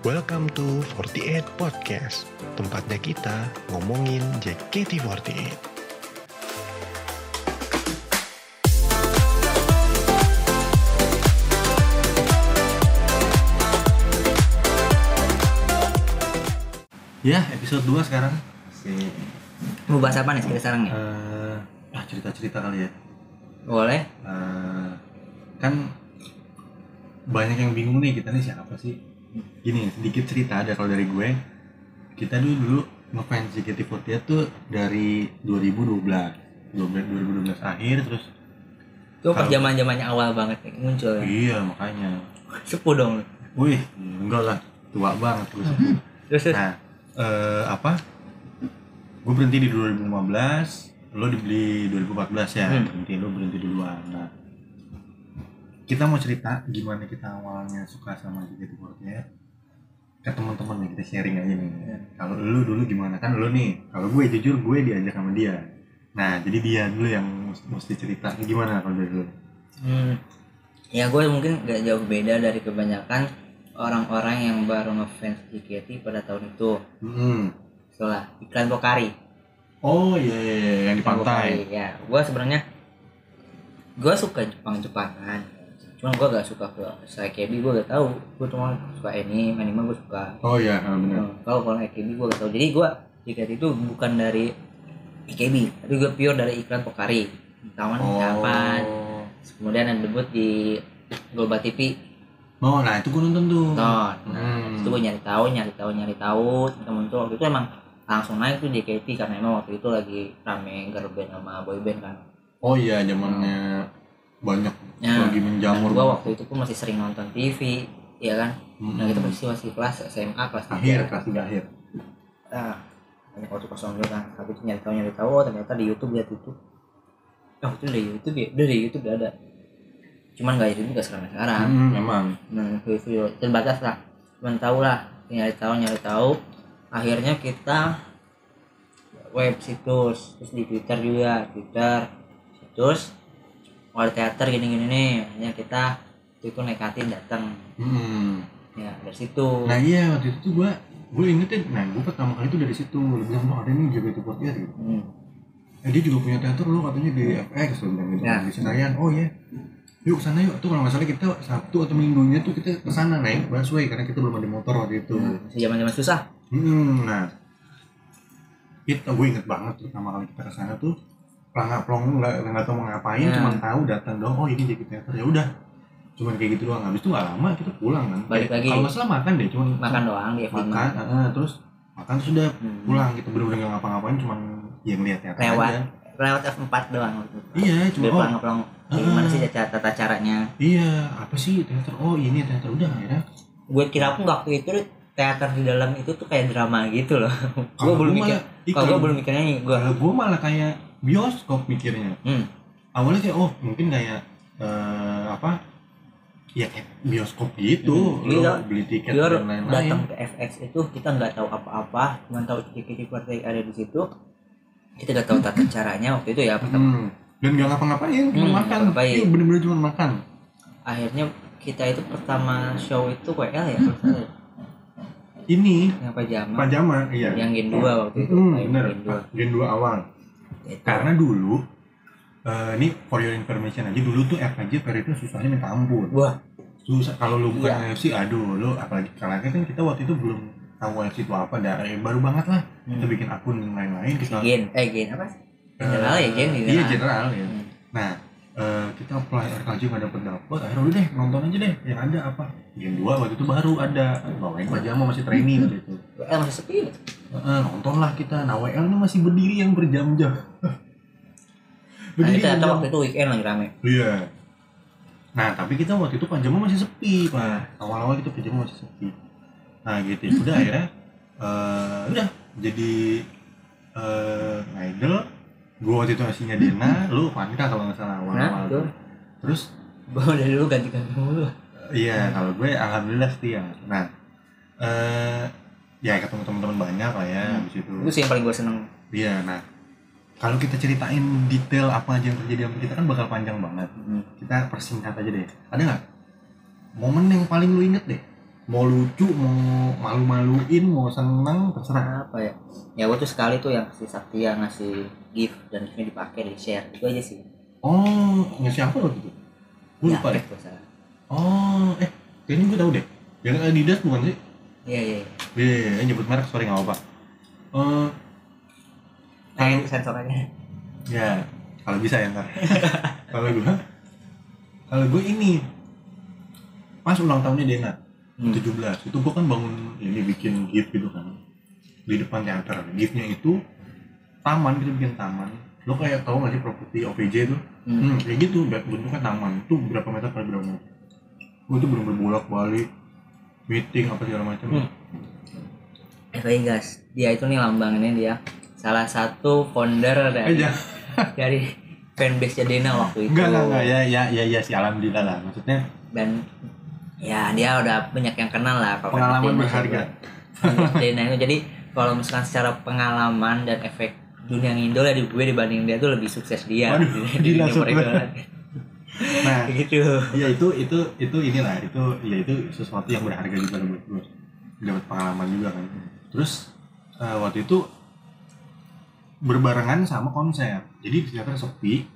Welcome to 48 Podcast, tempatnya kita ngomongin JKT48. Ya, episode 2 sekarang. Si Mau bahas apa nih kita sekarang nih? eh ah cerita-cerita kali ya. Boleh? Eh, kan banyak yang bingung nih kita nih siapa sih? Gini, sedikit cerita ada kalau dari gue. Kita dulu dulu ngefans JKT48 tuh dari 2012. 2012 akhir terus Itu pas zaman zamannya awal banget nih muncul. ya. iya makanya. Sepuh dong. Wih, enggak lah, tua banget gue sepuh. Terus terus. Nah, eh, apa? Gue berhenti di 2015, lo dibeli 2014 ya. Hmm. Berhenti lo berhenti duluan. Nah, kita mau cerita gimana kita awalnya suka sama JKT48 ke teman-teman nih kita sharing aja nih. Kalau lu dulu gimana kan lu nih? Kalau gue jujur gue diajak sama dia. Nah, jadi dia dulu yang mesti, cerita gimana kalau dari lu? Hmm. Ya gue mungkin gak jauh beda dari kebanyakan orang-orang yang baru ngefans JKT pada tahun itu. Hmm. Setelah iklan Pokari. Oh iya, iya, iya, yang di pantai. Ya, gue sebenarnya gue suka Jepang-Jepangan. Cuman gue gak suka ke AKB, gue gak tahu. Gue cuma suka anime, anime gue suka. Oh iya, ah, benar. Hmm, kalau kalau AKB gue gak tau jadi gue JKT itu bukan dari AKB tapi gue pure dari iklan Pokari kawan Oh. kapan kemudian yang debut di Global TV Oh, nah itu gue nonton tuh. ton nah Hmm. itu gue nyari tahu nyari tahu nyari tahu temen tuh waktu itu emang langsung naik tuh JKT karena emang waktu itu lagi rame girl band sama boy band kan Oh iya, zamannya banyak Ya, lagi menjamur. gue waktu itu pun masih sering nonton TV ya kan? Hmm. nah kita masih masih kelas SMA kelas akhir 3 kelas tiga akhir. ah banyak waktu kosong juga kan tapi itu nyari tahu nyari tahu oh, ternyata di YouTube lihat itu oh itu dari YouTube ya? Udah dari YouTube udah ada. Cuman nggak itu juga sekarang sekarang. Hmm, memang. nah video terbatas lah. Cuman tahu lah nyari tahu nyari tahu. Akhirnya kita web situs terus di Twitter juga Twitter situs ada teater gini gini nih hanya kita itu nekatin datang Hmm. ya dari situ Nah iya waktu itu tuh gue gue ingetin, nah gue pertama kali tuh dari situ Lu bilang oh, ada nih jaga itu gitu. Hmm. Eh, dia juga punya teater lo katanya di FX bilang gitu Ya. di Senayan. Oh iya. Yuk ke sana yuk. Tuh kalau nggak salah kita Sabtu atau Minggunya tuh kita ke sana naik busway karena kita belum ada motor waktu itu. Nah, masih zaman zaman susah Hmm, nah kita gue inget banget pertama kali kita ke sana tuh pelangak plong nggak nggak tahu mau ngapain Ya. cuman tahu datang doang oh ini jadi teater. Ya udah cuman kayak gitu doang. Habis itu nggak lama kita pulang kan. Balik lagi. kalau nggak salah makan deh cuman makan doang di F5 makan ah, terus makan terus udah Hmm. pulang gitu. Bener-bener nggak ngapa-ngapain cuman ya ngeliat teater Lewat. aja lewat F4 doang waktu itu. iya cuma oh pelang pelang gimana sih tata, tata caranya? Iya apa sih teater? Oh ini teater. Udah akhirnya. Gue kira pun waktu itu teater di dalam itu tuh kayak drama gitu loh. Gue belum mikir. kalau gue belum mikirnya gue gue malah kayak bioskop mikirnya. Hmm. awalnya kayak oh mungkin kayak eh, apa ya kayak bioskop gitu Hmm, lo iya. beli tiket dan lain-lain. datang ke FX itu kita nggak tahu apa-apa cuma tahu titik-titik partai ada di situ. Kita nggak tahu tata caranya waktu itu ya pertama hmm. dan gak ngapa-ngapain cuma Hmm, makan. ngapa-ngapain. iya bener-bener cuma makan. Akhirnya kita itu pertama show itu WL ya nggak ya. ini yang pajama. Pajama iya. Yang Gen 2 waktu itu. Hmm, bener. Gen 2 gen 2 awal Itu. karena dulu eh, ini for your information aja dulu tuh FKJ per itu susahnya minta ampun wah susah kalau lu bukan Iya. AFC aduh lu apalagi karena kan kita waktu itu belum tahu AFC itu apa dah eh, baru banget lah kita hmm. bikin akun lain-lain kita Gen eh Gen apa eh, General ya, Gen, iya general. general ya Hmm. nah eh, kita apply RKJ nggak dapet dapet akhirnya udah deh nonton aja deh yang ada apa Gen 2 waktu itu baru ada bawain pajama masih training waktu itu WL masih sepi Heeh, nonton lah kita nah WL ini masih berdiri yang berjam-jam Nah, kita waktu itu weekend lagi rame. Iya. Nah, tapi kita waktu itu Pajama masih sepi, Pak. Awal-awal kita Pajama masih sepi. Nah, gitu. ya. Udah akhirnya eh udah jadi eh idol. Gue waktu itu aslinya Dena, lu Fanta kalau nggak salah awal-awal. Nah, tuh. Terus Gue dari dulu ganti-ganti mulu. iya, kalau gue alhamdulillah setia. Nah, eh ya ketemu teman-teman banyak lah ya Hmm. habis itu. Itu sih yang paling gue seneng. Iya, nah kalau kita ceritain detail apa aja yang terjadi sama kita kan bakal panjang banget. Hmm. Kita persingkat aja deh. Ada nggak momen yang paling lu inget deh mau lucu mau malu-maluin mau seneng terserah apa ya. Ya gue tuh sekali tuh yang si Saktia ngasih gift dan giftnya dipakai di share. Itu aja sih. Oh ngasih apa waktu itu? Gue ya, lupa deh. oh eh kayaknya gue tahu deh. Yang Adidas bukan sih? Iya iya iya. Yeah, yeah, nyebut merek sorry nggak apa-apa. Eh, Kayak sensor aja. Ya kalau bisa ya ntar. Kalau gue kalau gue ini pas ulang tahunnya Dena Hmm. 17 itu gue kan bangun ini bikin gift gitu kan. Di depan teater. Giftnya itu taman kita bikin taman. Lo kayak tahu nggak sih properti OPJ itu? Hmm. hmm, kayak gitu. Bentuknya taman. Tuh berapa meter kali berapa meter gue tuh bener-bener bolak balik meeting apa segala macam. Hmm. FAI guys. Dia itu nih lambangnya dia. Salah satu founder eh dari jangan dari fanbase Dena waktu itu. Enggak enggak enggak. Ya ya ya ya sih alhamdulillah lah. Maksudnya dan ya dia udah banyak yang kenal lah kalau pengalaman berharga. Dena itu. Jadi kalau misalkan secara pengalaman dan efek dunia ngindol ya di gue dibanding dia tuh lebih sukses dia. Waduh, di, dunia nah gitu. Iya itu itu itu inilah itu ya itu sesuatu yang berharga juga buat gue dapat pengalaman juga kan. Terus eh, waktu itu berbarengan sama konser. Jadi ternyata sepi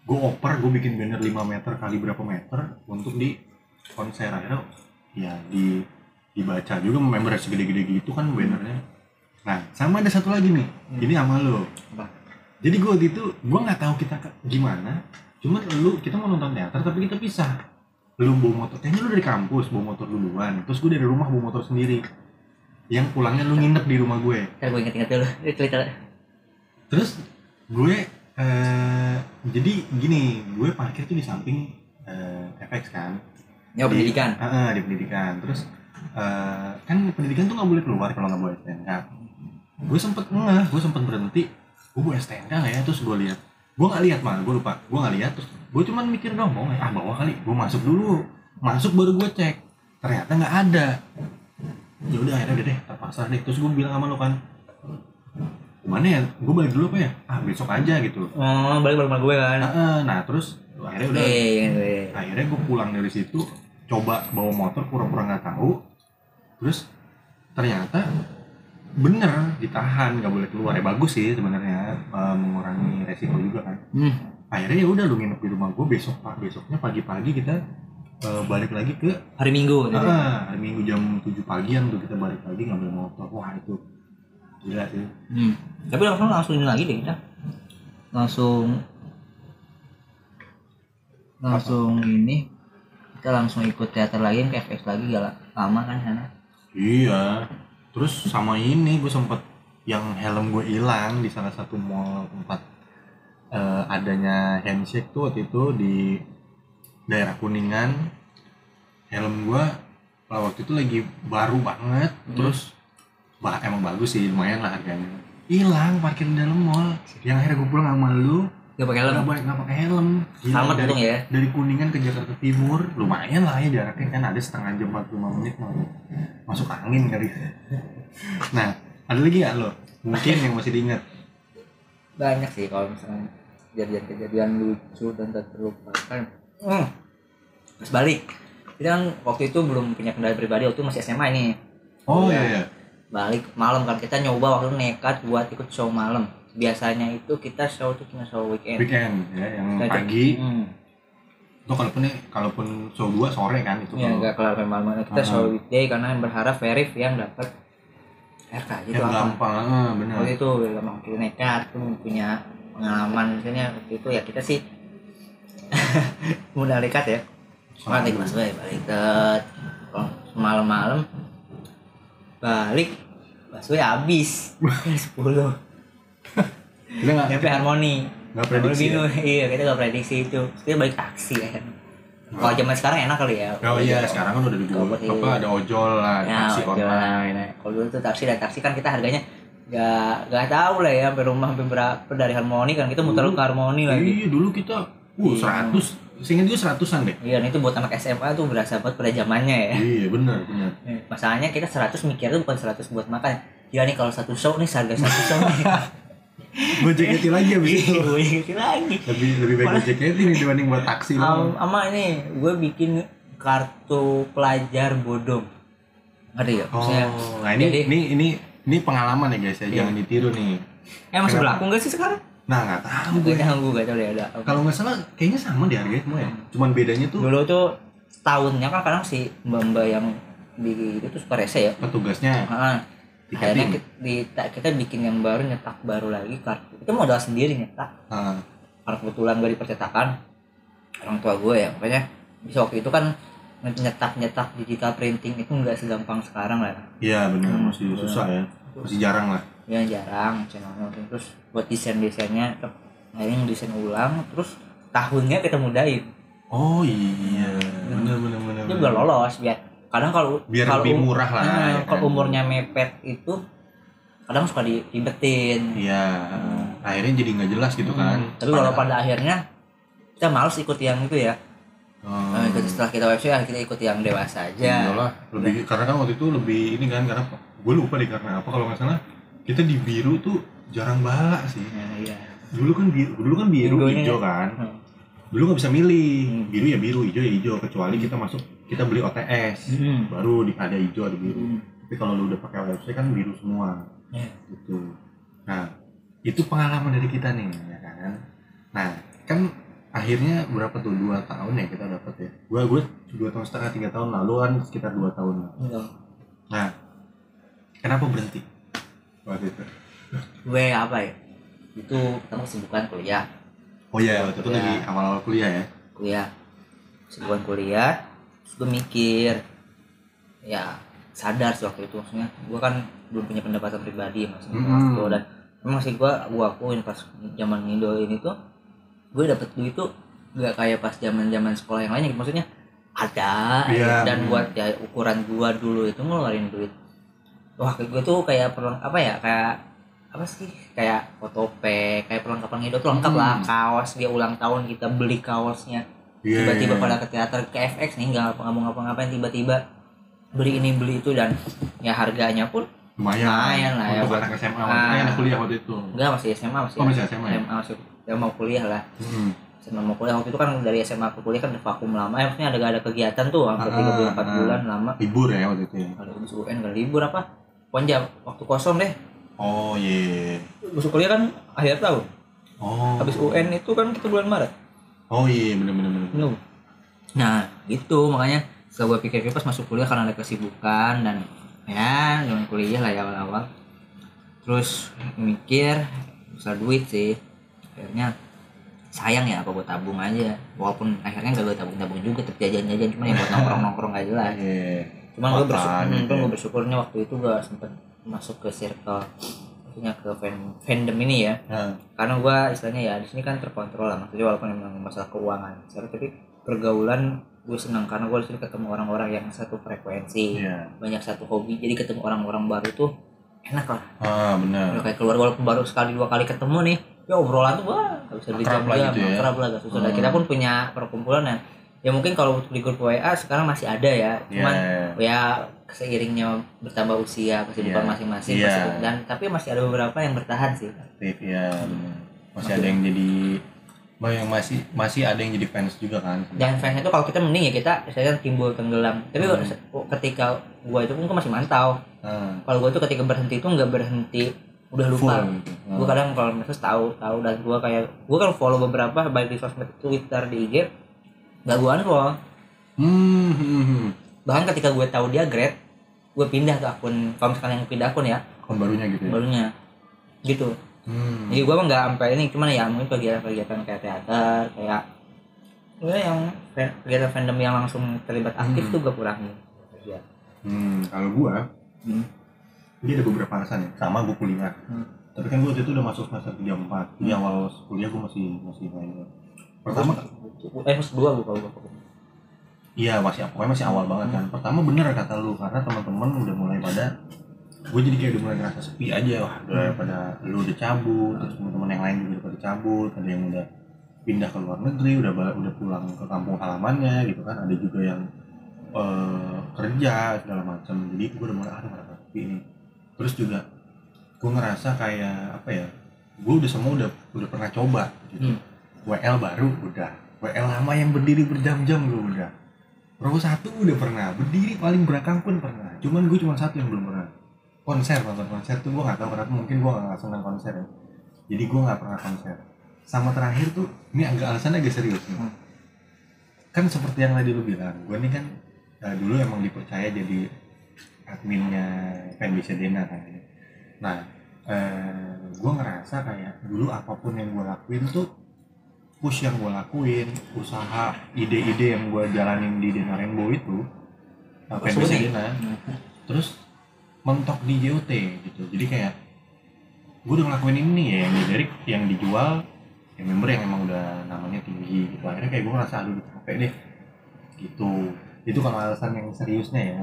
gue oper gue bikin banner 5 meter kali berapa meter untuk di konser akhirnya ya di dibaca juga member segede-gede gitu kan bannernya. Nah sama ada satu lagi nih. Ini sama lo. Apa? jadi gue waktu itu gue nggak tahu kita ke- gimana. Cuman lu kita mau nonton teater tapi kita pisah. Lu bawa motor kayaknya lu dari kampus bawa motor duluan. Terus gue dari rumah bawa motor sendiri. Yang pulangnya lu nginep di rumah gue. Ntar gue inget-inget dulu Ini cerita. Terus gue eh, jadi gini gue parkir tuh di samping eh, FX kan Ya Di- pendidikan. Ah, ah, di pendidikan. Terus eh, kan pendidikan tuh nggak boleh keluar kalau nggak bawa STNK gue sempet ngeh gue sempet berhenti gue bawa STNK nggak ya? Terus gue lihat gue nggak lihat malah gue lupa gue nggak lihat. Terus gue cuman mikir dong mau ah bawa kali gue masuk dulu. Masuk baru gue cek ternyata nggak ada. Ya udah akhirnya udah deh terpaksa deh. Terus gue bilang sama lo kan gimana ya? Gue balik dulu apa ya? Ah besok aja gitu. Oh balik balik sama gue kan? Nah, eh, nah terus akhirnya udah Eh, eh, akhirnya gue pulang dari situ coba bawa motor pura-pura nggak tahu terus ternyata bener ditahan nggak boleh keluar ya bagus sih sebenarnya eh, mengurangi resiko juga kan Hmm. akhirnya ya udah lu nginep di rumah gue besok pak besoknya pagi-pagi kita eh, balik lagi ke Hari Minggu ah, hari minggu jam 7 pagian tuh kita balik lagi ngambil motor wah itu gila sih Hmm. Tapi langsung langsung ini lagi deh kita. Langsung langsung ini kita langsung ikut teater lagi ke FX lagi gak la- lama kan sana. Iya. Terus sama ini gue sempet yang helm gue hilang di salah satu mall tempat eh, adanya handshake tuh waktu itu di daerah Kuningan. Helm gue lah waktu itu lagi baru banget. Terus bah emang bagus sih lumayan lah harganya. Hilang parkir di dalam mall. Yang akhirnya gue pulang sama lu Gak pakai helm. balik nggak pakai helm. Gila, Selamat dari, ya. dari Kuningan ke Jakarta Timur lumayan lah ya jaraknya kan ada setengah jam 45 menit mau masuk angin kali nah ada lagi nggak lo mungkin yang masih diingat Banyak sih kalau misalnya kejadian-kejadian lucu dan tak terlupakan. Hmm. Terus balik. Kita kan waktu itu belum punya kendaraan pribadi waktu itu masih SMA ini. oh Iya. iya iya balik malam kan kita nyoba waktu itu nekat buat ikut show malam biasanya itu kita show tuh cuma show weekend. Weekend ya yang Kita- pagi. Hmm. itu kalaupun nih kalaupun show 2 sore kan itu ya kalau nggak kelar malam kita Ah. show weekday karena berharap verif yang dapat RK gitu apa gampang ah, benar waktu itu emang kita nekat tuh punya pengalaman misalnya waktu itu ya kita sih mudah nekat ya. Balik mas gue balik ke malam-malam balik mas gue habis sepuluh kita nggak nyampe harmoni. nggak prediksi ya? iya kita gak prediksi itu. Kita balik taksi kan kalau zaman sekarang enak kali ya. Oh iya sekarang kan udah dulu apa ada ojol lah ya, taksi ojol online. lah. kalau dulu tuh taksi dan taksi kan kita harganya gak gak tahu lah ya sampai rumah sampai berapa dari harmoni kan. Kita muter ke harmoni lagi. Iya dulu kita uh Iya. seratus. Seingat gue seratusan deh. Iya itu buat anak SMA tuh berasa banget pada zamannya ya. Iya benar benar. Masalahnya kita 100 mikir tuh bukan 100 buat makan. Ya nih kalau satu show nih harga satu show nih gue jaketi lagi abis itu Iya, gue ingetin lagi. Lebih lebih baik gue jaketi nih dibanding buat taksi lo ama ini gue bikin kartu pelajar bodong. Ngerti ya maksudnya Oh, nah ini jadi- ini ini ini pengalaman ya guys ya, Iya. jangan ditiru nih. eh masih berlaku nggak sih sekarang? Nah nggak tahu gue gue. nyanggu gak tau ada. Kalau nggak salah kayaknya sama di harganya semua ya. Cuman bedanya tuh dulu tuh tahunnya kan kadang si mbak-mbak yang di itu tuh suka rese ya. Petugasnya Ah, akhirnya kita, di- kita bikin yang baru nyetak baru lagi kartu. Itu modal sendiri nyetak. Ah, karena kebetulan gak dipercetakan orang tua gue ya makanya bisa waktu itu kan nyetak nyetak digital printing itu nggak segampang sekarang lah. Iya benar Hmm, masih susah ya. Masih jarang lah. ya jarang channelnya. Terus buat desain desainnya akhirnya desain ulang terus tahunnya kita mudahin. Oh iya, benar benar. itu biar lolos biar kadang kalau Biar kalau lebih um- murah lah. Nah, ya kalau kan? umurnya mepet itu kadang suka diribetin Iya, akhirnya jadi nggak jelas gitu kan. Hmm, tapi kalau pada akhirnya kita males ikut yang itu ya Oh, Nah, ikut setelah kita website kita ikut yang dewasa aja Iya lah, lebih karena kan waktu itu lebih ini kan karena gue lupa deh karena apa kalau nggak salah kita di biru tuh jarang bala sih. Nah, iya Dulu kan biru, dulu kan biru Hijaunya hijau ya? kan. Hmm. Dulu nggak bisa milih, Hmm. biru ya biru, hijau ya hijau kecuali kita masuk kita beli OTS Hmm. baru di, ada hijau ada biru. Hmm. Tapi kalau lu udah pakai website kan biru semua. Iya. gitu nah itu pengalaman dari kita nih ya kan nah kan akhirnya berapa tuh dua tahun ya kita dapat ya gua gue dua tahun setengah tiga tahun lalu kan sekitar dua tahun lah. Iya. nah kenapa berhenti waktu itu gue apa ya itu pertama kesibukan kuliah oh iya waktu itu lagi awal-awal kuliah ya kuliah kesibukan kuliah terus gue mikir ya sadar sih waktu itu. Maksudnya gue kan belum punya pendapatan pribadi masih Mm-mm. waktu dan memang sih gue gue akuin pas zaman Indo ini tuh gue dapet duit tuh gak kayak pas zaman zaman sekolah yang lainnya maksudnya ada Iya, dan buat ya ukuran gue dulu itu ngeluarin duit. Wah gue tuh kayak perlu apa ya kayak apa sih kayak fotopack kayak perlengkapan Indo tuh lengkap lah. Hmm. kaos dia ulang tahun kita beli kaosnya Iya, tiba-tiba iya. pada ke teater ke FX nih nggak ngapa ngapa-ngapain tiba-tiba beli ini beli itu dan ya harganya pun lumayan, lumayan lah ya, untuk buat- anak SMA Ah. makanya anak kuliah waktu itu. Enggak masih SMA masih Oh, masih SMA ya? masih ya mau kuliah lah. Hmm. SMA mau kuliah waktu itu kan dari SMA ke kuliah kan ada vakum lama. Ya maksudnya ada ada kegiatan tuh hampir Ah, tiga bulan empat ah. bulan lama. Libur ya waktu itu ya? Ada UN gak libur apa? Pokoknya waktu kosong deh. Oh iya. Masuk kuliah kan akhir tahun. Oh. Habis UN itu kan kita bulan Maret oh iya bener bener bener Belum. Nah, gitu makanya setelah gue pikir-pikir pas masuk kuliah karena ada kesibukan dan ya zaman kuliah lah ya awal-awal. Terus mikir besar duit sih. Akhirnya sayang ya apa gue tabung aja. Walaupun akhirnya gak gue tabung-tabung juga tapi jajan-jajan cuma yang buat nongkrong-nongkrong gak jelas. Iya. Cuman gue bersyukur, hmm, gitu ya. gue bersyukurnya waktu itu gue sempet masuk ke circle maksudnya ke fan, fandom ini ya Nah, karena gua istilahnya ya di sini kan terkontrol lah maksudnya walaupun memang masalah keuangan Secara- tapi pergaulan gue senang karena gue sini ketemu orang-orang yang satu frekuensi iya. banyak satu hobi jadi ketemu orang-orang baru tuh enak lah Ah, benar. udah kayak keluar walaupun baru sekali dua kali ketemu nih ya obrolan tuh wah gak bisa Akrab lah dijam-jam gitu ya. akrab lah gak susah Hmm. kita pun punya perkumpulan yang ya mungkin kalau di grup WA sekarang masih ada ya cuman Iya. ya seiringnya bertambah usia kesibukan Iya. masing-masing Iya. masih- dan tapi masih ada beberapa yang bertahan sih aktif ya benar. Masih ada yang jadi yang masih masih ada yang jadi fans juga kan. dan fansnya itu kalau kita mending ya kita saya kan timbul tenggelam tapi Hmm. ketika gua itu pun gua masih mantau Ah, kalau gua tuh ketika berhenti itu nggak berhenti udah full lupa gitu. Ah. gua kadang kalau medsos tahu tahu dan gua kayak gua kan follow beberapa baik di sosmed Twitter di IG nggak gua unfollow Hmm, hmm, hmm. Bahkan ketika gue tahu dia grade gue pindah ke akun kalau misalkan yang pindah akun ya Akun barunya gitu ya. barunya gitu Hmm. jadi gue mah nggak sampai ini cuman ya mungkin kegiatan-kegiatan kayak teater kayak ya yang kegiatan fandom yang langsung terlibat aktif Hmm. tuh gue kurangin ya Hmm, kalau gua Hmm. Ini ada beberapa alasan ya. Sama gue kuliah. Hmm. Tapi kan gue waktu itu udah masuk semester 3 4. Di awal kuliah gue masih masih main. Pertama eh pas dua gue kalau gue iya masih pokoknya masih awal banget kan. Pertama bener kata lu karena teman-teman udah mulai pada gue jadi kayak udah mulai ngerasa sepi aja wah udah pada lu udah cabut terus teman-teman yang lain juga udah pada cabut ada yang udah pindah ke luar negeri udah udah pulang ke kampung halamannya gitu kan. Ada juga yang eh, kerja segala macam jadi gue udah mulai aduh ngerasa sepi ini terus juga gue ngerasa kayak apa ya gue udah semua udah udah pernah coba gitu. Hmm. WL baru udah WL lama yang berdiri berjam-jam gue udah row satu udah pernah berdiri paling belakang pun pernah. Cuman gue cuma satu yang belum pernah. Konser nonton konser tuh gue nggak tahu kenapa mungkin gue nggak senang konser ya. Jadi gue nggak pernah konser. Sama terakhir tuh ini agak alasannya agak serius nih. Hmm. kan seperti yang tadi lu bilang gue nih kan eh, dulu emang dipercaya jadi adminnya fanbase Dena kan nah eh, gue ngerasa kayak dulu apa pun yang gue lakuin tuh push yang gue lakuin usaha ide-ide yang gue jalanin di Dena Rainbow itu uh, fanbase Maksudnya? Dena terus mentok di JOT gitu. Jadi kayak gue udah ngelakuin ini ya yang dari yang dijual yang member yang emang udah namanya tinggi gitu. Akhirnya kayak gue ngerasa aduh capek deh. Gitu. Itu kalau alasan yang seriusnya ya.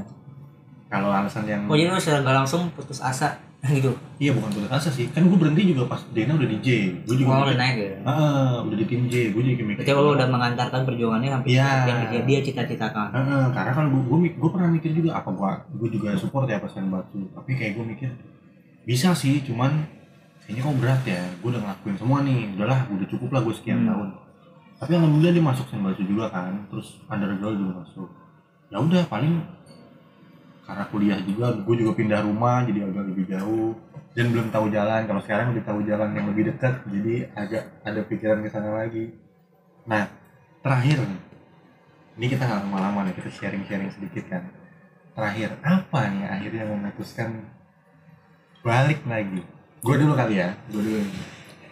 Kalau alasan yang oh jadi lu secara nggak langsung putus asa gitu. Iya bukan putus asa sih. Kan gue berhenti juga pas Dena udah di J. Gue juga oh, udah naik ya? Ah, udah di tim J. Gue juga mikir berarti lu udah mengantarkan perjuangannya sampai Iya. yang dia, dia cita-citakan? Heeh, karena kan gue gue, gue pernah mikir juga apa gua gue juga support ya pas batu. Tapi kayak gue mikir bisa sih cuman kayaknya kok berat ya. Gue udah ngelakuin semua nih. Udahlah udah cukup lah gue sekian Hmm. tahun. Tapi alhamdulillah dia masuk batu juga kan. Terus undergirl juga masuk. Ya udah paling karena kuliah juga gue juga pindah rumah jadi agak lebih jauh. Dan belum tahu jalan kalau sekarang udah tahu jalan yang lebih dekat jadi agak ada pikiran ke sana lagi. Nah terakhir nih. Ini kita nggak lama-lama nih kita sharing-sharing sedikit kan. Terakhir apa nih akhirnya memutuskan balik lagi? Gue dulu kali ya gue dulu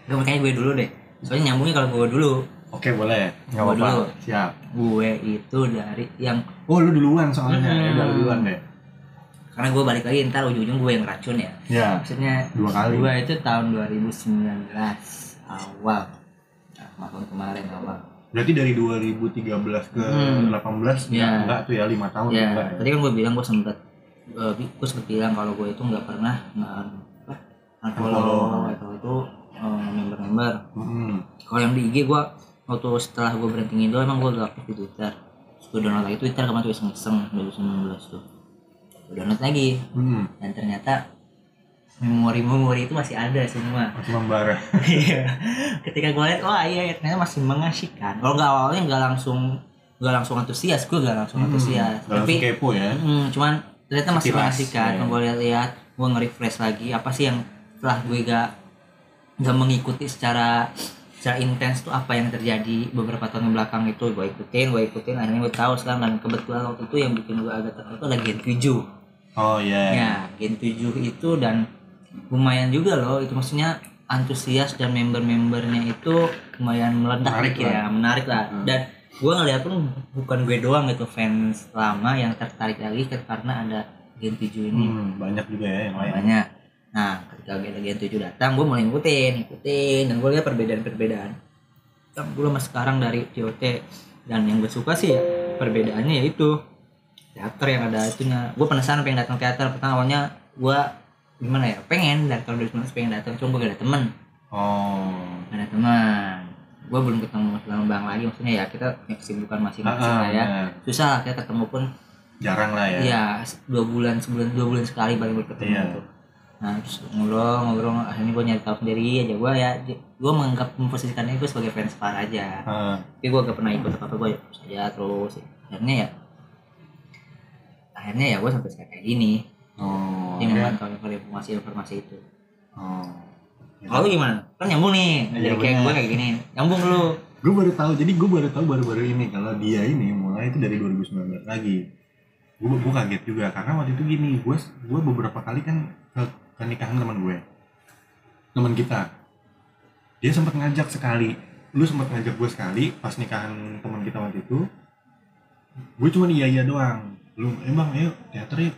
gue makanya gue dulu deh. Soalnya nyambungnya kalau gue dulu. Oke boleh. Nggak apa-apa. dulu. siap. Gue itu dari yang oh lu duluan soalnya. Ya Hmm. udah lu duluan deh karena gue balik lagi ntar ujung-ujung gue yang racun ya ya maksudnya Dua kali. gue itu tahun 2019 awal nah, maklum kemarin awal berarti dari 2013 ke Hmm. 18 Ya. enggak tuh ya lima tahun ya enggak ya? tadi kan gue bilang gue sempet uh, gue sempet bilang kalau gue itu nggak pernah Unfollow. atau itu uh, member-member Mm-mm. kalau yang di IG gue waktu setelah gue berhenti ngindo emang gue gak aktif di Twitter Terus gue download lagi Twitter kemarin tuh iseng-iseng 2019 tuh download lagi. Hmm, dan ternyata memori-memori itu masih ada semua. Masih membara. Iya. ketika gue lihat wah iya ternyata masih mengasihkan kalau nggak awalnya nggak langsung nggak langsung antusias gue nggak langsung antusias. Hmm, nggak tapi langsung kepo ya. mm, cuman ternyata masih Sekilas, mengasihkan ya. gue lihat-lihat gue nge-refresh lagi apa sih yang setelah gue gak nggak mengikuti secara secara intens tuh apa yang terjadi beberapa tahun belakang itu gue ikutin gue ikutin akhirnya gue tahu sekarang dan kebetulan waktu itu yang bikin gue agak tertarik itu ada Gen 7 oh iya Ya, Gen 7 itu dan lumayan juga loh. Itu maksudnya antusias dan member-membernya itu lumayan meledak Menarik gitu lah. ya, menarik lah. Hmm. Dan gue ngeliat pun bukan gue doang gitu fans lama yang tertarik lagi karena ada Gen 7 ini. Hmm, banyak juga ya yang lain Banyak. Nah, ketika Gen Gen 7 datang, gue mulai ngikutin, ngikutin dan gue lihat perbedaan-perbedaan. Yang dulu sama sekarang dari JOT dan yang gue suka sih ya, perbedaannya yaitu teater yang ada itunya. Gue penasaran pengen datang teater. Pertama awalnya gue gimana ya pengen dari tahun 2019 pengen datang cuma gue gak ada temen oh. Gak ada teman. Gue belum ketemu sama bang lagi. Maksudnya ya kita punya kesibukan masing-masing Ah, lah ya. susah lah kita ketemu pun. Jarang lah ya. Iya, dua bulan sebulan dua bulan sekali baru ketemu tuh. Nah terus ngobrol ngobrol akhirnya gue nyari tahu sendiri aja gue ya gue menganggap memposisikannya gue sebagai fans Far aja. Ah, Tapi gue gak pernah ikut apa apa gue saja terus akhirnya ya akhirnya ya gue sampai sekarang kayak gini. oh Ini oke. memantau informasi informasi itu. oh Kalau lu gimana? Kan nyambung nih. Iya, Jadi kayak gue kayak gini. Nyambung lu. gue baru tahu jadi gue baru tahu baru-baru ini kalau dia ini mulai itu dari 2019 lagi gue gue kaget juga karena waktu itu gini gue gue beberapa kali kan ke, ke nikahan teman gue. Teman kita. Dia sempat ngajak sekali. Lu sempat ngajak gue sekali pas nikahan teman kita waktu itu. Gue cuma iya iya doang. Lu emang ayo teater yuk.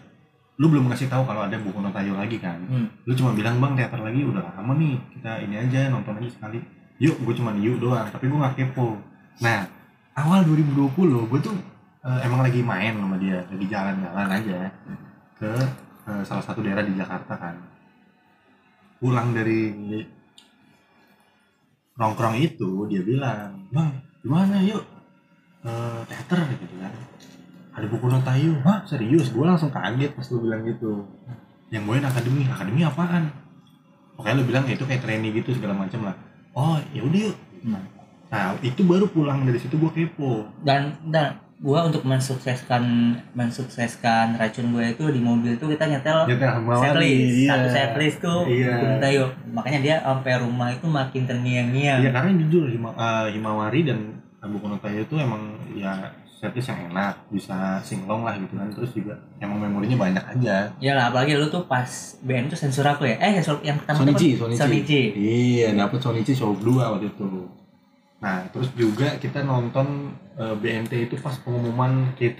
Lu belum ngasih tahu kalau ada buku Notayo lagi kan? Hmm. lu cuma bilang bang teater lagi udah lama nih. Kita ini aja nonton aja sekali. Yuk gue cuma yuk doang tapi gue gak kepo. Nah awal 2020 gue tuh eh, emang lagi main sama dia lagi jalan-jalan aja ke eh, salah satu daerah di Jakarta kan. Pulang dari nongkrong itu dia bilang bang gimana yuk. Eh, teater gitu kan. Ada buku Notayo hah? Serius? Gue langsung kaget pas lu bilang gitu. Yang gue akademi. Akademi apaan? Pokoknya lu bilang ya itu kayak trainee gitu segala macam lah. Oh ya udah yuk. Nah, nah itu baru pulang. Dari situ gue kepo. Dan dan gua untuk mensukseskan mensukseskan racun gue itu di mobil tuh kita nyetel Nyetel setlist iya. satu setlist tuh Iya. Tayo makanya dia sampai rumah itu makin terngiang-ngiang Iya karena jujur Hima, eh, Himawari dan Abu Konotayo itu emang ya setlist yang enak bisa singlong lah gitu kan terus juga emang memorinya banyak aja ya lah apalagi lu tuh pas BN tuh sensor aku ya eh sensor yang pertama Sonichi? Sonichi. Sonichi. Iya, dapat Sonichi show 2 waktu itu. Nah, terus juga kita nonton eh, BNT itu pas pengumuman K3.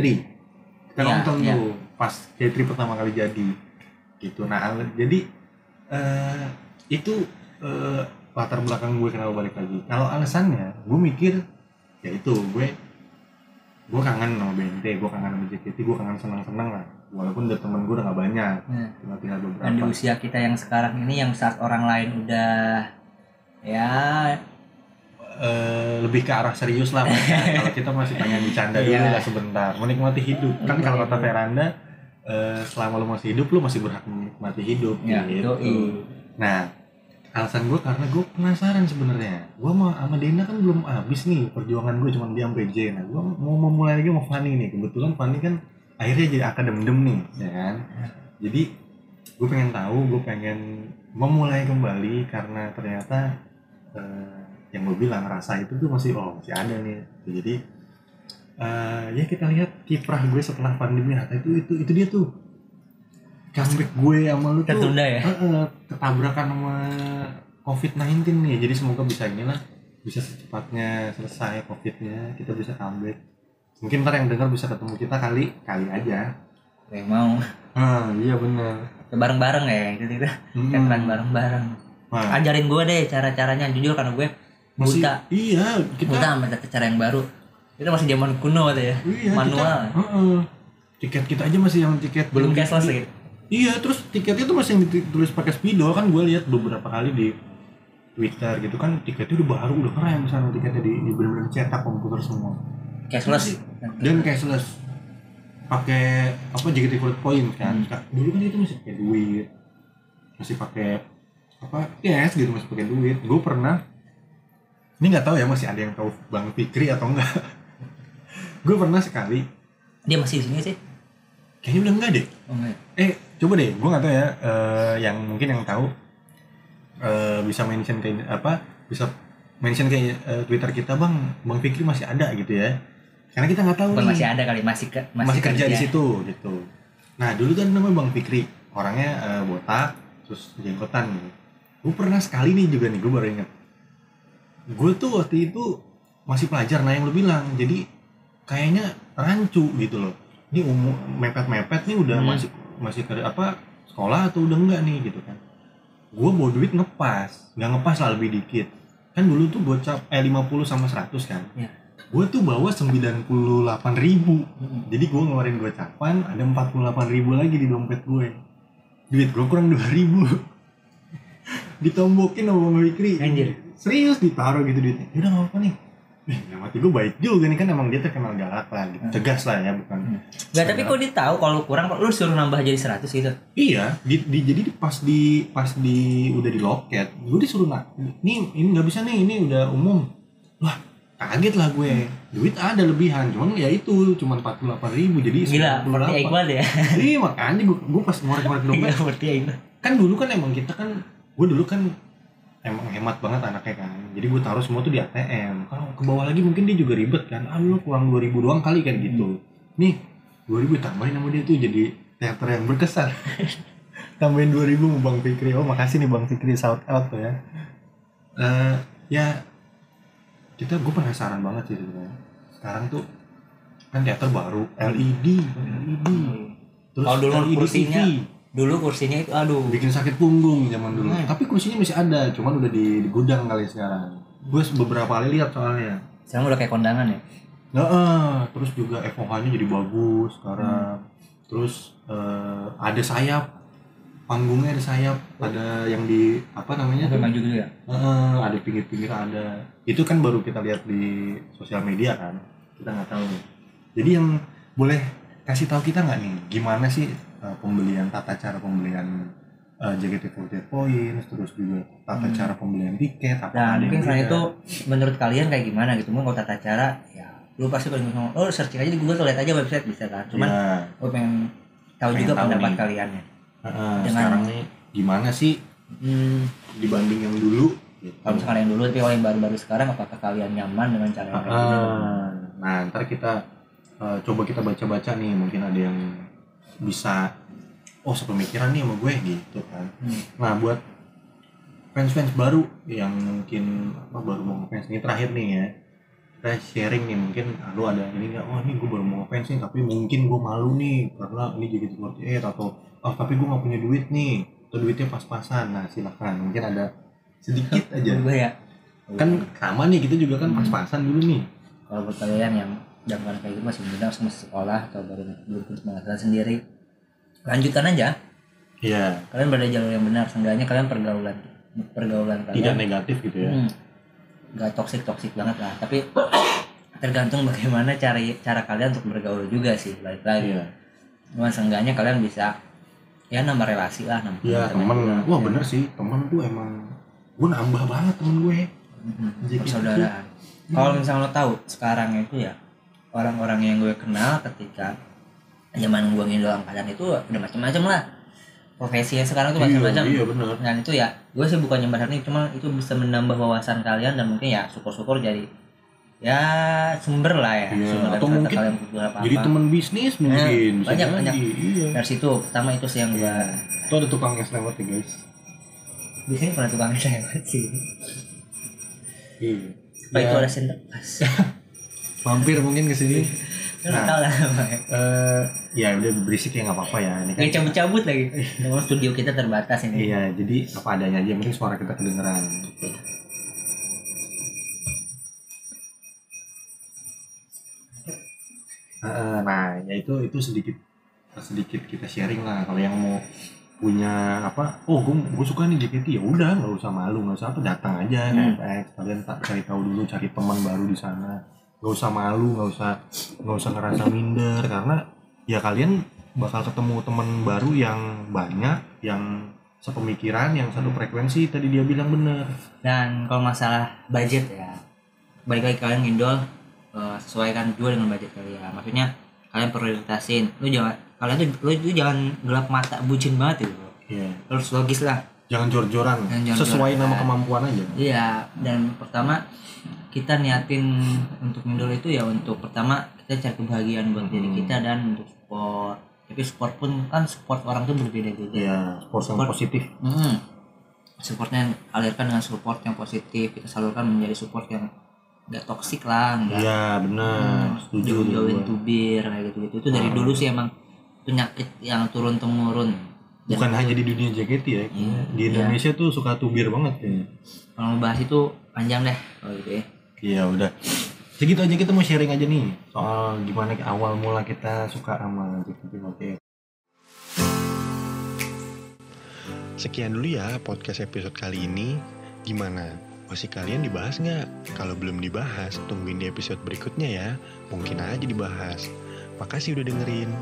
Kita Iya, nonton iya. tuh pas K3 pertama kali jadi. Gitu. Nah, jadi eh, itu eh, latar belakang gue kenapa balik lagi. Kalau alasannya, gue mikir ya itu gue gue kangen sama BNT, gue kangen sama JKT, gue kangen senang-senang lah. Walaupun udah temen gue udah gak banyak, Nah, tinggal tinggal beberapa. dan di usia kita yang sekarang ini yang saat orang lain udah ya eh, lebih ke arah serius lah Mas. kalau kita masih pengen bercanda dulu Iya. lah sebentar. Menikmati hidup. Kan kalau kata Veranda eh, selama lu masih hidup lu masih berhak menikmati hidup gitu. itu nah alasan gue karena gue penasaran sebenarnya. Gue sama sama Dena kan belum habis nih perjuangan gue cuma di sampai J. Nah gue mau memulai lagi sama Fanny nih. Kebetulan Fanny kan akhirnya jadi akadem dem nih ya kan? Jadi gue pengen tahu gue pengen memulai kembali karena ternyata eh, yang gue bilang rasa itu tuh masih oh masih ada nih jadi eh, ya kita lihat kiprah gue setelah pandemi Hatta itu itu itu dia tuh comeback gue sama lu tuh tertunda ya Heeh, ketabrakan sama COVID-19 nih. Jadi semoga bisa inilah bisa secepatnya selesai COVID-nya, kita bisa comeback. Mungkin ntar yang dengar bisa ketemu kita kali kali aja. Gue mau Ah, iya benar. bareng-bareng ya gitu gitu Hmm. kan bareng-bareng Nah, ajarin gue deh cara-caranya jujur karena gue masih buta. iya kita buta sama tata cara yang baru. Itu masih zaman kuno ya. Iya, manual. kita- heeh. tiket kita aja masih yang tiket belum cashless gitu Iya, terus tiketnya tuh masih yang ditulis pakai spidol kan gue lihat beberapa kali di Twitter gitu kan tiketnya udah baru udah keren misalnya tiketnya di, di bener-bener cetak komputer semua. Cashless. Dan cashless. Pakai apa JKT Gold Point kan. Dulu kan itu masih pakai duit. Masih pakai apa cash gitu masih pakai duit. Gue pernah ini nggak tahu ya masih ada yang tahu Bang Fikri atau enggak gue pernah sekali. Dia masih di sini sih. Kayaknya udah enggak deh. Oh, enggak. eh coba deh gue nggak tahu ya eh, yang mungkin yang tahu eh, bisa mention ke apa bisa mention ke eh, Twitter kita bang bang Fikri masih ada gitu ya. Karena kita nggak tahu Bukan nih. masih ada kali masih ke, masih, kerja, di situ gitu. Nah dulu kan namanya bang Fikri. Orangnya eh, botak terus jenggotan gue pernah sekali nih juga nih gue baru inget gue tuh waktu itu masih pelajar nah yang lu bilang. Jadi kayaknya rancu gitu loh. Ini umur mepet-mepet nih udah Hmm. masih masih ke apa sekolah atau udah enggak nih gitu kan. Gue bawa duit ngepas. Nggak ngepas lah lebih dikit. Kan dulu tuh gocap eh 50 sama 100 kan. Iya. gue tuh bawa 98 ribu. Mm-mm. jadi gue ngeluarin gocapan ada 48 ribu lagi di dompet gue duit gue kurang 2 ribu. Ditombokin sama Bang Fikri. Anjir. Serius ditaruh gitu duitnya. Udah gak apa nih. Eh, yang mati gue baik juga nih kan emang dia terkenal galak lah gitu. Hmm. tegas lah ya bukan Nggak, tapi kok dia tahu kalau kurang lu suruh nambah jadi 100 gitu? Iya di, di- jadi di- pas di pas di udah di loket gue disuruh nak nih ini nggak bisa nih ini udah umum. Wah kaget lah gue. Duit ada lebihan cuman ya itu cuma 48 ribu jadi gila seperti 98. Iqbal ya? Iya makanya gue, gue pas ngorek-ngorek iya dompet seperti Iqbal. Kan dulu kan emang kita kan gue dulu kan emang hemat banget anaknya kan. Jadi gue taruh semua tuh di ATM kalau ke bawah lagi mungkin dia juga ribet kan. Ah lu kurang 2000 doang kali kan gitu. Nih 2000 tambahin sama dia tuh jadi teater yang berkesan. Tambahin 2000 mau Bang Fikri. Oh makasih nih Bang Fikri shout out tuh ya. Eh ya kita gue penasaran banget sih sebenarnya. Sekarang tuh kan teater baru. LED LED terus Kalau dulu LED kursinya TV dulu kursinya itu aduh bikin sakit punggung zaman dulu. Hmm. Tapi kursinya masih ada, cuman udah di, di gudang kali sekarang. Gue beberapa kali lihat soalnya. sekarang udah kayak kondangan ya Nah, terus juga FOH-nya jadi bagus sekarang. Hmm. Terus eh, ada sayap, panggungnya ada sayap, ada yang di apa namanya? tuh? maju ya Heeh, ada pinggir-pinggir ada. Itu kan baru kita lihat di sosial media kan. Kita nggak tahu. Jadi yang boleh kasih tahu kita nggak nih gimana sih eh, pembelian tata cara pembelian eh, JKT48 points terus juga tata Hmm. cara pembelian tiket apa Nah mungkin selain beda? itu menurut kalian kayak gimana gitu mungkin kalau tata cara ya lu pasti paling ngomong oh searching aja di Google lihat aja website bisa kan cuman ya. gue pengen tahu Pengen juga tahu pendapat nih. kalian ya Heeh, Dengan- sekarang nih gimana sih hmm, dibanding yang dulu gitu. kalau misalkan yang dulu tapi kalau yang baru-baru sekarang apakah kalian nyaman dengan cara yang gini Ah, nah ntar kita eh, coba kita baca-baca nih mungkin ada yang bisa oh sepemikiran nih sama gue gitu kan. Hmm. nah buat fans-fans baru yang mungkin apa baru mau ngefans ini terakhir nih ya. Kita sharing nih mungkin lu ada ini nggak? Oh ini gue baru mau ngefans nih tapi mungkin gue malu nih karena ini jadi seperti atau oh tapi gue nggak punya duit nih atau duitnya pas-pasan. Nah silakan mungkin ada sedikit aja. gue ya. Kan sama nih kita juga kan pas-pasan dulu nih. Kalau buat kalian yang zaman kayak gitu masih muda masih sekolah atau baru belum punya penghasilan sendiri lanjutkan aja Iya, kalian berada jalur yang benar seenggaknya kalian pergaulan pergaulan tidak kalian negatif gitu ya. hmm, nggak toksik toksik banget lah tapi tergantung bagaimana cara cara kalian untuk bergaul juga sih balik lagi Iya. Cuman seenggaknya kalian bisa ya nambah relasi lah nambah Iya, temen. juga. Wah, Ya. bener sih. Temen tuh emang gue nambah banget temen gue. Mhm, Jadi persaudaraan kalau misalnya lo tahu sekarang itu ya orang-orang yang gue kenal ketika zaman gue ngidol angkatan itu udah macam-macam lah profesi yang sekarang tuh macam-macam Iya, iya bener. dan itu ya gue sih bukan nyembah nih cuma itu bisa menambah wawasan kalian dan mungkin ya syukur-syukur jadi ya sumber lah ya Iya, sumber atau mungkin kalian beberapa Jadi temen bisnis mungkin. bisa banyak, banyak. Iya. dari situ pertama itu sih yang gue Itu ada tukang es lewat ya guys. biasanya pernah tukang lewat sih Iya. Itu Ya, ada sinterklas mampir mungkin ke sini. Nah. lah. Eh, ya udah berisik ya nggak apa-apa ya. Ini kan. Cabut-cabut lagi Memang studio kita terbatas ini Iya, jadi apa adanya aja, penting suara kita kedengeran. Nah, ya itu itu sedikit sedikit kita sharing lah. Kalau yang mau punya apa, oh gue gue suka nih JKT ya udah nggak usah malu nggak usah apa datang aja Hmm. FX kalian tak cari tahu dulu cari teman baru di sana nggak usah malu nggak usah nggak usah ngerasa minder karena ya kalian bakal ketemu teman baru yang banyak yang sepemikiran yang satu frekuensi tadi dia bilang bener. Dan kalau masalah budget ya Balik lagi kalian ngindol eh, Sesuaikan juga dengan budget kalian. Maksudnya kalian prioritasin. Lu jangan Kalian tuh Lu tuh jangan gelap mata bucin banget gitu Iya. Terus logis lah jangan jor-joran Jangan sesuai nama kemampuan aja Iya Dan pertama kita niatin untuk ngindol itu ya untuk pertama kita cari kebahagiaan buat diri Hmm. kita dan untuk support tapi support pun kan support orang tuh berbeda-beda Iya, sport yang Sport. positif Hmm. Supportnya alirkan dengan support yang positif. Kita salurkan menjadi support yang nggak toksik lah, nggak iya benar hmm, setuju gua. tubir kayak gitu gitu. Itu dari Hmm. dulu sih emang penyakit yang turun temurun. Bukan hanya di dunia JKT ya Iya. di Indonesia tuh suka tubir banget kayaknya kalau bahas itu panjang deh kalau gitu ya. iya udah segitu aja kita mau sharing aja nih soal gimana awal mula kita suka sama JKT48 Sekian dulu ya podcast episode kali ini. Gimana? Masih kalian dibahas nggak? Kalau belum dibahas, tungguin di episode berikutnya ya. Mungkin aja dibahas. Makasih udah dengerin.